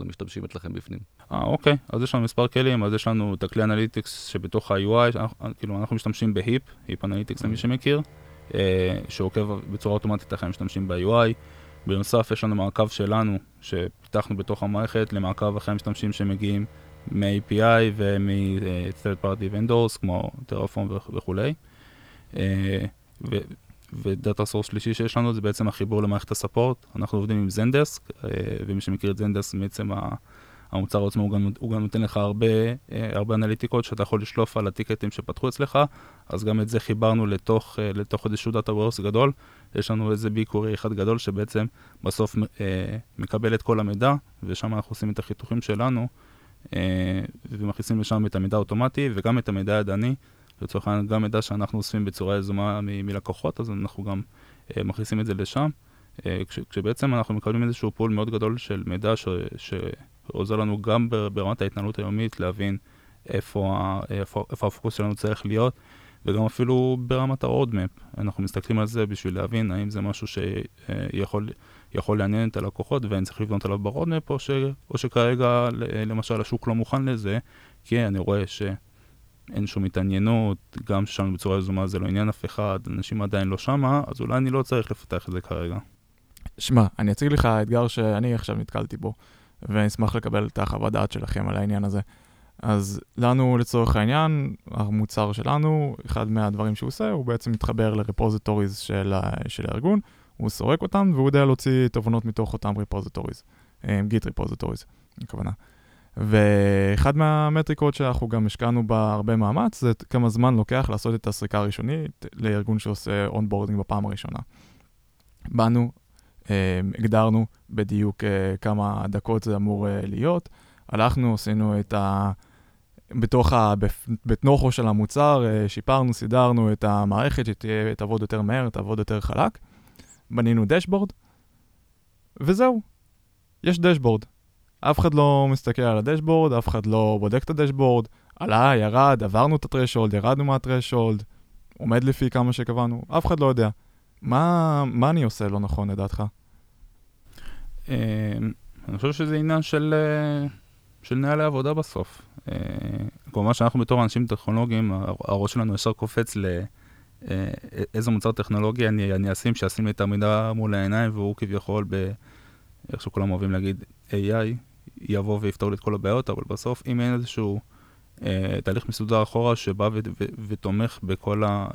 למשתמשים אצלכם בפנים? אה, אוקיי, אז יש לנו מספר כלים, אז יש לנו את הכלי analytics שבתוך ה-UI, כאילו, אנחנו משתמשים ב Heap, Heap Analytics למי שמכיר. אה, שעוקב בצורה אוטומטית איך הם משתמשים ב-UI. בנוסף, יש לנו מעקב שלנו, שפיתחנו בתוך המערכת, למעקב אחרי המשתמשים שמגיעים מ-API ומ-third party vendors, כמו Terraform וכולי. ו data source שלישי שיש לנו זה בעצם החיבור למערכת ה support. אנחנו עובדים עם Zendesk, אה, ומי שמכיר את Zendesk, בעצם המוצר עצמו הוא גם, הוא גם נותן לך הרבה, אה, הרבה אנליטיקות שאתה יכול לשלוף על הטיקטים שפתחו אצלך, אז גם את זה חיברנו לתוך, אה, לתוך איזשהו data warehouse גדול. יש לנו איזה BigQuery אחד גדול שבעצם בסוף אה, מקבל את כל המידע, ושם אנחנו עושים את החיתוכים שלנו, אה, ומכניסים לשם את המידע האוטומטי וגם את המידע הידני. לצורך העניין, גם מידע שאנחנו אוספים בצורה יזומה מלקוחות, אז אנחנו גם אה, מכניסים את זה לשם. אה, כש, כשבעצם אנחנו מקבלים איזשהו פול מאוד גדול של מידע ש, ש, עוזר לנו גם ברמת ההתנהלות היומית להבין איפה, איפה, איפה הפוקוס שלנו צריך להיות, וגם אפילו ברמת ה-roadmap. אנחנו מסתכלים על זה בשביל להבין האם זה משהו שיכול לעניין את הלקוחות ואני צריך לבנות עליו ב-roadmap, או, ש, או שכרגע למשל השוק לא מוכן לזה, כי אני רואה שאין שום התעניינות, גם ששם בצורה יזומה זה לא עניין אף אחד, אנשים עדיין לא שמה, אז אולי אני לא צריך לפתח את זה כרגע. שמע, אני אציג לך אתגר שאני עכשיו נתקלתי בו. ואני אשמח לקבל את החוות דעת שלכם על העניין הזה. אז לנו, לצורך העניין, המוצר שלנו, אחד מהדברים שהוא עושה, הוא בעצם מתחבר לרפוזיטוריז של, של הארגון, הוא סורק אותם, והוא יודע להוציא תובנות מתוך אותם רפוזיטוריז, Git repositories, הכוונה. ואחד מהמטריקות שאנחנו גם השקענו בה הרבה מאמץ, זה כמה זמן לוקח לעשות את הסריקה הראשונית לארגון שעושה onboarding בפעם הראשונה. באנו, אה, הגדרנו בדיוק אה, כמה דקות זה אמור אה, להיות. הלכנו, עשינו את ה... בתוך ה... בתנוחו של המוצר, שיפרנו, סידרנו את המערכת שתהיה, תעבוד יותר מהר, תעבוד יותר חלק. בנינו דשבורד, וזהו. יש דשבורד. אף אחד לא מסתכל על הדשבורד, אף אחד לא בודק את הדשבורד. עלה, ירד, עברנו את הטרשולד, ירדנו מהטרשולד, עומד לפי כמה שקבענו, אף אחד לא יודע. מה, מה אני עושה לא נכון לדעתך? אמ, אני חושב שזה עניין של, אה, של נהלי עבודה בסוף. אה, כמובן שאנחנו בתור אנשים טכנולוגיים, הראש שלנו ישר קופץ לאיזה אה, מוצר טכנולוגי אני, אני אשים, שישים לי את המידע מול העיניים, והוא כביכול, ב, איך שכולם אוהבים להגיד, AI, יבוא ויפתור לי את כל הבעיות, אבל בסוף, אם אין איזשהו אה, תהליך מסודר אחורה שבא ו- ו- ותומך בכל, ה-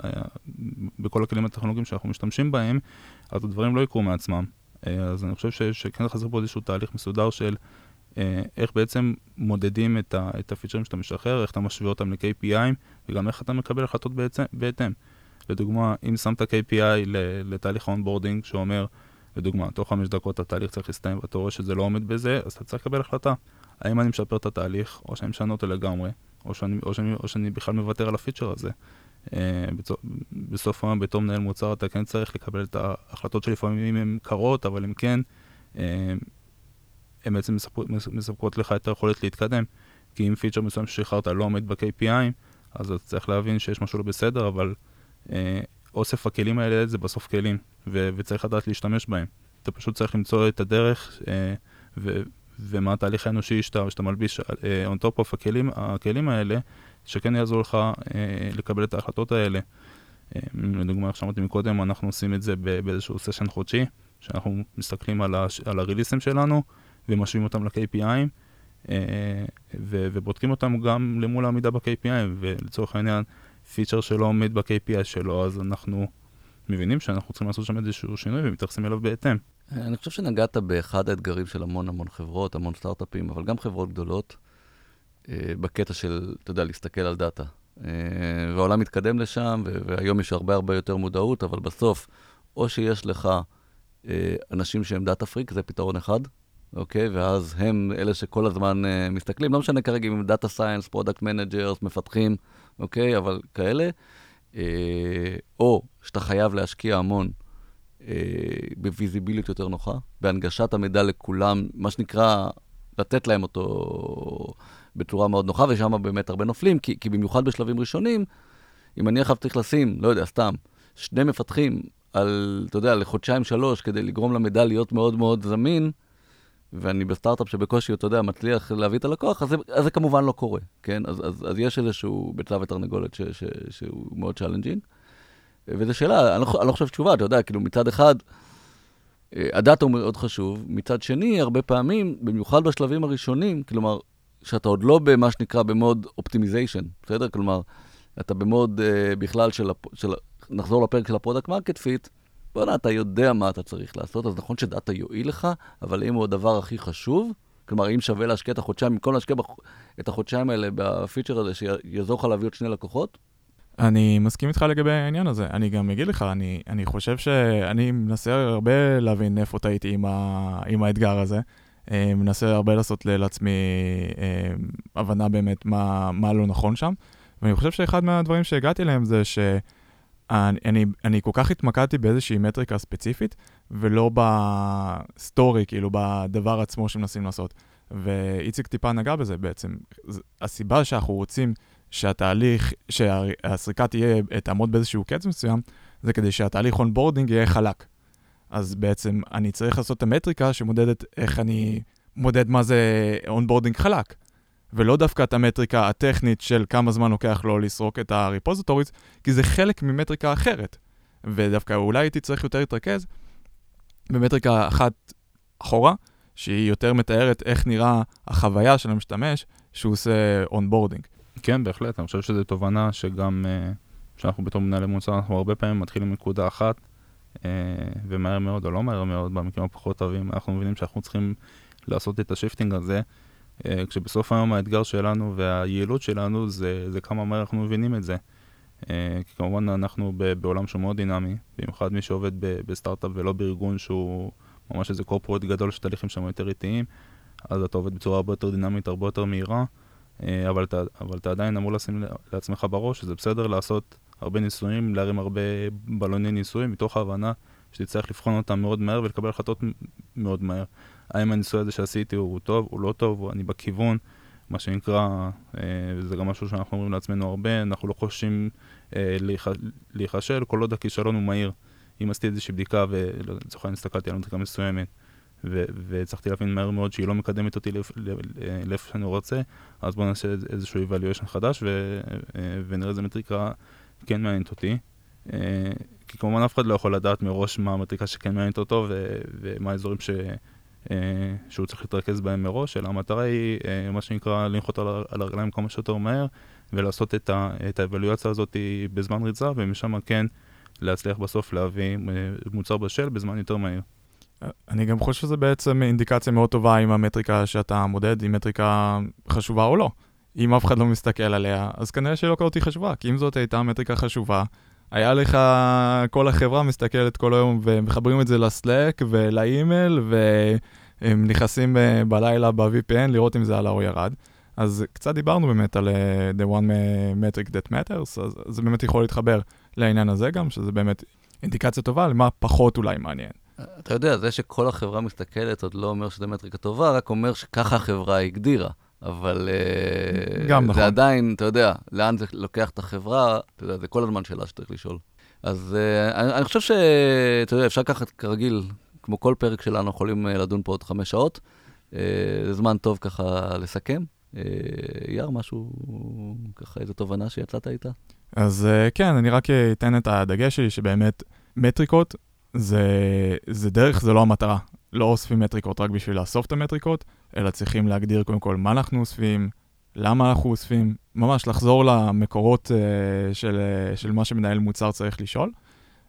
בכל הכלים הטכנולוגיים שאנחנו משתמשים בהם, אז הדברים לא יקרו מעצמם. אז אני חושב ש, שכן חסר פה איזשהו תהליך מסודר של איך בעצם מודדים את, ה, את הפיצ'רים שאתה משחרר, איך אתה משווה אותם ל-KPIים, וגם איך אתה מקבל החלטות בהתאם. לדוגמה, אם שמת KPI לתהליך ה onboarding שאומר, לדוגמה, תוך חמש דקות התהליך צריך להסתיים ואתה רואה שזה לא עומד בזה, אז אתה צריך לקבל החלטה. האם אני משפר את התהליך, או שאני משנה אותו לגמרי, או שאני, או שאני, או שאני בכלל מוותר על הפיצ'ר הזה. אה, בסוף היום בתור מנהל מוצר אתה כן צריך לקבל את ההחלטות שלפעמים הן קשות, אבל הן כן, אה, הן בעצם מספקות, לך את היכולת להתקדם. כי אם פיצ'ר מסוים ששחררת לא עומד ב-KPI, אז אתה צריך להבין שיש משהו לא בסדר, אבל אה, אוסף הכלים האלה זה בסוף כלים, ו- וצריך לדעת להשתמש בהם. אתה פשוט צריך למצוא את הדרך, אה, ו- ומה התהליך האנושי שאתה, שאתה מלביש אה, on top of הכלים, הכלים האלה, שכן יעזור לך אה, לקבל את ההחלטות האלה. אה, לדוגמה, איך שאמרתי מקודם, אנחנו עושים את זה באיזשהו סשן חודשי, שאנחנו מסתכלים על, הש- על הריליסים שלנו ומשווים אותם ל-KPIים. אה, ו- ובודקים אותם גם למול העמידה ב-KPI, ולצורך העניין, פיצ'ר שלא עומד ב-KPI שלו, אז אנחנו מבינים שאנחנו צריכים לעשות שם איזשהו שינוי ומתייחסים אליו בהתאם. אני חושב שנגעת באחד האתגרים של המון המון חברות, המון סטארט-אפים, אבל גם חברות גדולות, בקטע של, אתה יודע, להסתכל על דאטה. אה, והעולם מתקדם לשם, והיום יש הרבה הרבה יותר מודעות, אבל בסוף, או שיש לך אה, אנשים שהם data freak, זה פתרון אחד, אוקיי? ואז הם אלה שכל הזמן מסתכלים, לא משנה כרגע אם data science, product managers, מפתחים, אוקיי? אבל כאלה. אה, או שאתה חייב להשקיע המון אה, בוויזיביליות יותר נוחה, בהנגשת המידע לכולם, מה שנקרא, לתת להם אותו בצורה מאוד נוחה, ושם באמת הרבה נופלים, כי, כי במיוחד בשלבים ראשונים, אם אני עכשיו צריך לשים, לא יודע, סתם, שני מפתחים על, אתה יודע, לחודשיים-שלוש, כדי לגרום למידע להיות מאוד מאוד זמין, ואני בסטארט-אפ שבקושי, אתה יודע, מצליח להביא את הלקוח, אז זה, אז זה כמובן לא קורה, כן? אז, אז, אז יש איזשהו ביצה ותרנגולת שהוא מאוד challenging. וזו שאלה, אני לא, אני לא חושב תשובה, אתה יודע, כאילו מצד אחד, אה, הדאטה הוא מאוד חשוב, מצד שני, הרבה פעמים, במיוחד בשלבים הראשונים, כלומר, שאתה עוד לא במה שנקרא ב mode optimization, בסדר? כלומר, אתה ב mode אה, בכלל של, של, נחזור לפרק של ה product market fit, בוא'נה, אתה יודע מה אתה צריך לעשות, אז נכון שדאטה יועיל לך, אבל אם הוא הדבר הכי חשוב, כלומר, אם שווה להשקיע את החודשיים, במקום להשקיע בח... את החודשיים האלה בפיצ'ר הזה, שיעזור לך להביא עוד שני לקוחות? אני מסכים איתך לגבי העניין הזה. אני גם אגיד לך, אני, אני חושב שאני מנסה הרבה להבין איפה טעיתי עם, ה, עם האתגר הזה. אה, מנסה הרבה לעשות לעצמי אה, הבנה באמת מה, מה לא נכון שם. ואני חושב שאחד מהדברים שהגעתי אליהם זה ש... אני, אני, כל כך התמקדתי באיזושהי מטריקה ספציפית, ולא ב story, כאילו, בדבר עצמו שמנסים לעשות. ואיציק טיפה נגע בזה בעצם. הסיבה שאנחנו רוצים שהתהליך, שהסריקה תהיה, תעמוד באיזשהו קצב מסוים, זה כדי שהתהליך onboarding יהיה חלק. אז בעצם אני צריך לעשות את המטריקה שמודדת איך אני מודד מה זה onboarding חלק. ולא דווקא את המטריקה הטכנית של כמה זמן לוקח לו לסרוק את ה repositories, כי זה חלק ממטריקה אחרת. ודווקא אולי הייתי צריך יותר להתרכז במטריקה אחת אחורה, שהיא יותר מתארת איך נראה החוויה של המשתמש שהוא עושה onboarding. כן, בהחלט, אני חושב שזו תובנה שגם, כשאנחנו בתור מנהלי מוצר, אנחנו הרבה פעמים מתחילים מנקודה אחת, ומהר מאוד או לא מהר מאוד, במקרים הפחות טובים, אנחנו מבינים שאנחנו צריכים לעשות את ה shifting הזה. אה, כשבסוף היום האתגר שלנו והיעילות שלנו זה, זה כמה מהר אנחנו מבינים את זה. אה, כי כמובן אנחנו בעולם שהוא מאוד דינמי, במיוחד מי שעובד בסטארט-אפ ולא בארגון שהוא ממש איזה corporate גדול שתהליכים שם יותר איטיים, אז אתה עובד בצורה הרבה יותר דינמית, הרבה יותר מהירה, אה, אבל אתה, אבל אתה עדיין אמור לשים לעצמך בראש שזה בסדר לעשות הרבה ניסויים, להרים הרבה בלוני ניסויים, מתוך ההבנה שתצטרך לבחון אותם מאוד מהר ולקבל החלטות מאוד מהר. האם הניסוי הזה שעשיתי הוא טוב, הוא לא טוב, אני בכיוון, מה שנקרא, אה, זה גם משהו שאנחנו אומרים לעצמנו הרבה, אנחנו לא חושבים אה, להיכשל כל עוד הכישלון הוא מהיר. אם עשיתי איזושהי בדיקה ולצורך העניין הסתכלתי על בדיקה מסוימת והצלחתי להבין מהר מאוד שהיא לא מקדמת אותי לאיפה שאני רוצה, אז בואו נעשה איזשהו evaluation חדש ונראה איזה מטריקה כן מעניינת אותי. אה, כי כמובן אף אחד לא יכול לדעת מראש מה המטריקה שכן מעניינת אותו ומה האזורים ש... אה, שהוא צריך להתרכז בהם מראש, אלא המטרה היא, אה, מה שנקרא, לנחות על הרגליים כמה שיותר מהר, ולעשות את, ה, את האבלואציה הזאת בזמן ריצה, ומשם כן להצליח בסוף להביא מוצר בשל בזמן יותר מהיר. אני גם חושב שזה בעצם אינדיקציה מאוד טובה אם המטריקה שאתה מודד היא מטריקה חשובה או לא. אם אף אחד לא מסתכל עליה, אז כנראה כזאת היא חשובה, כי אם זאת הייתה מטריקה חשובה, היה לך, כל החברה מסתכלת כל היום ומחברים את זה לסלק ולאימייל, והם נכנסים אה, בלילה ב-VPN לראות אם זה עלה או ירד. אז קצת דיברנו באמת על uh, The One Metric That Matters, אז זה באמת יכול להתחבר לעניין הזה גם, שזה באמת אינדיקציה טובה למה פחות אולי מעניין. אתה יודע, זה שכל החברה מסתכלת עוד לא אומר שזה מטריקה טובה, רק אומר שככה החברה הגדירה. אבל אה, גם נכון. זה עדיין, אתה יודע, לאן זה לוקח את החברה, אתה יודע, זה כל הזמן שאלה שצריך לשאול. אז uh, אני, אני חושב שאתה יודע, אפשר לקחת כרגיל, כמו כל פרק שלנו, יכולים לדון פה עוד חמש שעות. זה זמן טוב ככה לסכם. יאר, משהו, ככה איזו תובנה שיצאת איתה? אז כן, אני רק אתן את הדגש שלי, שבאמת מטריקות זה, זה דרך, זה לא המטרה. לא אוספים מטריקות רק בשביל לאסוף את המטריקות, אלא צריכים להגדיר קודם כל מה אנחנו אוספים, למה אנחנו אוספים, ממש לחזור למקורות uh, של, uh, של מה שמנהל מוצר צריך לשאול.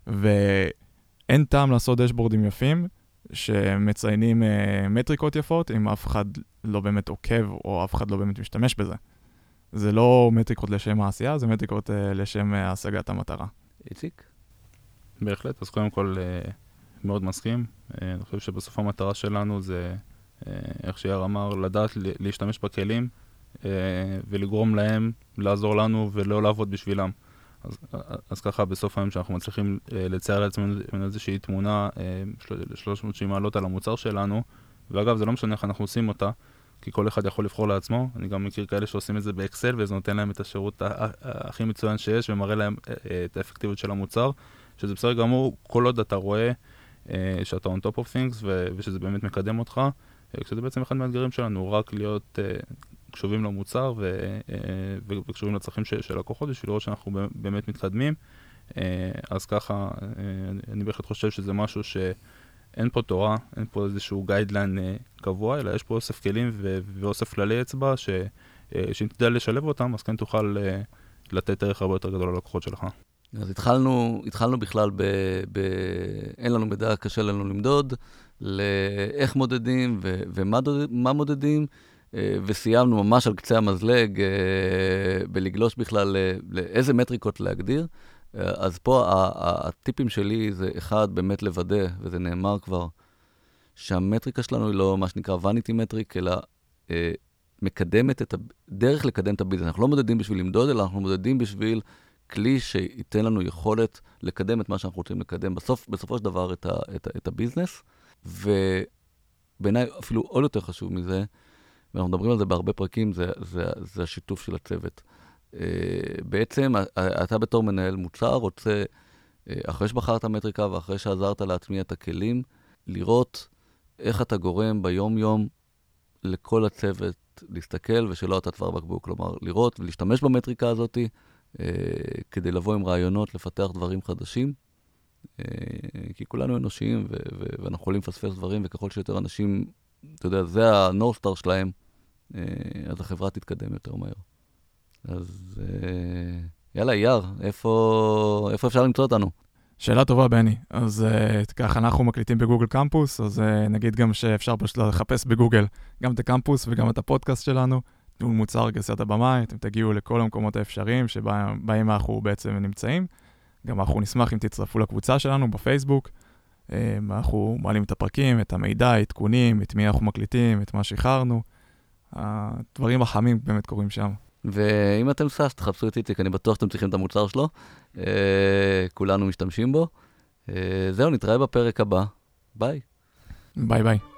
ואין טעם לעשות דשבורדים יפים שמציינים uh, מטריקות יפות אם אף אחד לא באמת עוקב או אף אחד לא באמת משתמש בזה. זה לא מטריקות לשם העשייה, זה מטריקות uh, לשם uh, השגת המטרה. איציק? בהחלט, אז קודם כל uh, מאוד מסכים. Uh, אני חושב שבסוף המטרה שלנו זה, איך שיאר אמר, לדעת להשתמש בכלים uh, ולגרום להם לעזור לנו ולא לעבוד בשבילם. אז, אז ככה בסוף היום שאנחנו מצליחים uh, לצייר לעצמנו איזושהי תמונה uh, 360 מעלות על המוצר שלנו, ואגב זה לא משנה איך אנחנו עושים אותה, כי כל אחד יכול לבחור לעצמו. אני גם מכיר כאלה שעושים את זה באקסל, וזה נותן להם את השירות הכי מצוין שיש, ומראה להם את האפקטיביות של המוצר, שזה בסדר גמור, כל עוד אתה רואה אה, שאתה on top of things, ושזה באמת מקדם אותך, אה, כשזה בעצם אחד מהאתגרים שלנו, רק להיות אה, קשובים למוצר ו- ו- וקשובים לצרכים של, לקוחות, בשביל לראות שאנחנו באמת מתקדמים. אז ככה, אני בהחלט חושב שזה משהו ש... אין פה תורה, אין פה איזשהו גיידליין קבוע, אלא יש פה אוסף כלים ואוסף כללי אצבע, ש- שאם תדע לשלב אותם, אז כן תוכל לתת ערך הרבה יותר גדול ללקוחות שלך. אז התחלנו, התחלנו בכלל ב, ב... אין לנו מידע, קשה לנו למדוד, לאיך מודדים ו, ומה דוד, מודדים, אה, וסיימנו ממש על קצה המזלג אה, בלגלוש בכלל לאיזה מטריקות להגדיר. אה, אז פה הטיפים שלי זה אחד, באמת לוודא, וזה נאמר כבר, שהמטריקה שלנו היא לא מה שנקרא vanity metric, אלא מקדמת את הדרך לקדם את ה business. אנחנו לא מודדים בשביל למדוד, אלא אנחנו מודדים בשביל כלי שייתן לנו יכולת לקדם את מה שאנחנו רוצים לקדם, בסוף, בסופו של דבר, את, ה, את, את ה business. ובעיניי אפילו עוד יותר חשוב מזה, ואנחנו מדברים על זה בהרבה פרקים, זה, זה, זה השיתוף של הצוות. Uh, בעצם אתה בתור מנהל מוצר רוצה, uh, אחרי שבחרת מטריקה ואחרי שעזרת להטמיע את הכלים, לראות איך אתה גורם ביום-יום לכל הצוות להסתכל ושלא אתה צוואר בקבוק. כלומר, לראות ולהשתמש במטריקה הזאתי, אה, כדי לבוא עם רעיונות, לפתח דברים חדשים. אה, כי כולנו אנושיים ואנחנו יכולים לפספס דברים, וככל שיותר אנשים, אתה יודע, זה הנורסטאר שלהם, אה, אז החברה תתקדם יותר מהר. אז יאללה, אייר, איפה, איפה אפשר למצוא אותנו? שאלה טובה, בני. אז uh, ככה, אנחנו מקליטים בגוגל קמפוס, אז uh, נגיד גם שאפשר פשוט לחפש בגוגל גם את הקמפוס וגם את הפודקאסט שלנו. מוצר גרסת הבמאי, אתם תגיעו לכל המקומות האפשריים שבהם אנחנו בעצם נמצאים. גם אנחנו נשמח אם תצטרפו לקבוצה שלנו בפייסבוק. אה, אנחנו מעלים את הפרקים, את המידע, עדכונים, את מי אנחנו מקליטים, את מה שאיחרנו. הדברים החמים באמת קורים שם. ואם אתם SaaS, תחפשו את איציק, אני בטוח שאתם צריכים את המוצר שלו. אה, כולנו משתמשים בו. אה, זהו, נתראה בפרק הבא. ביי. ביי ביי.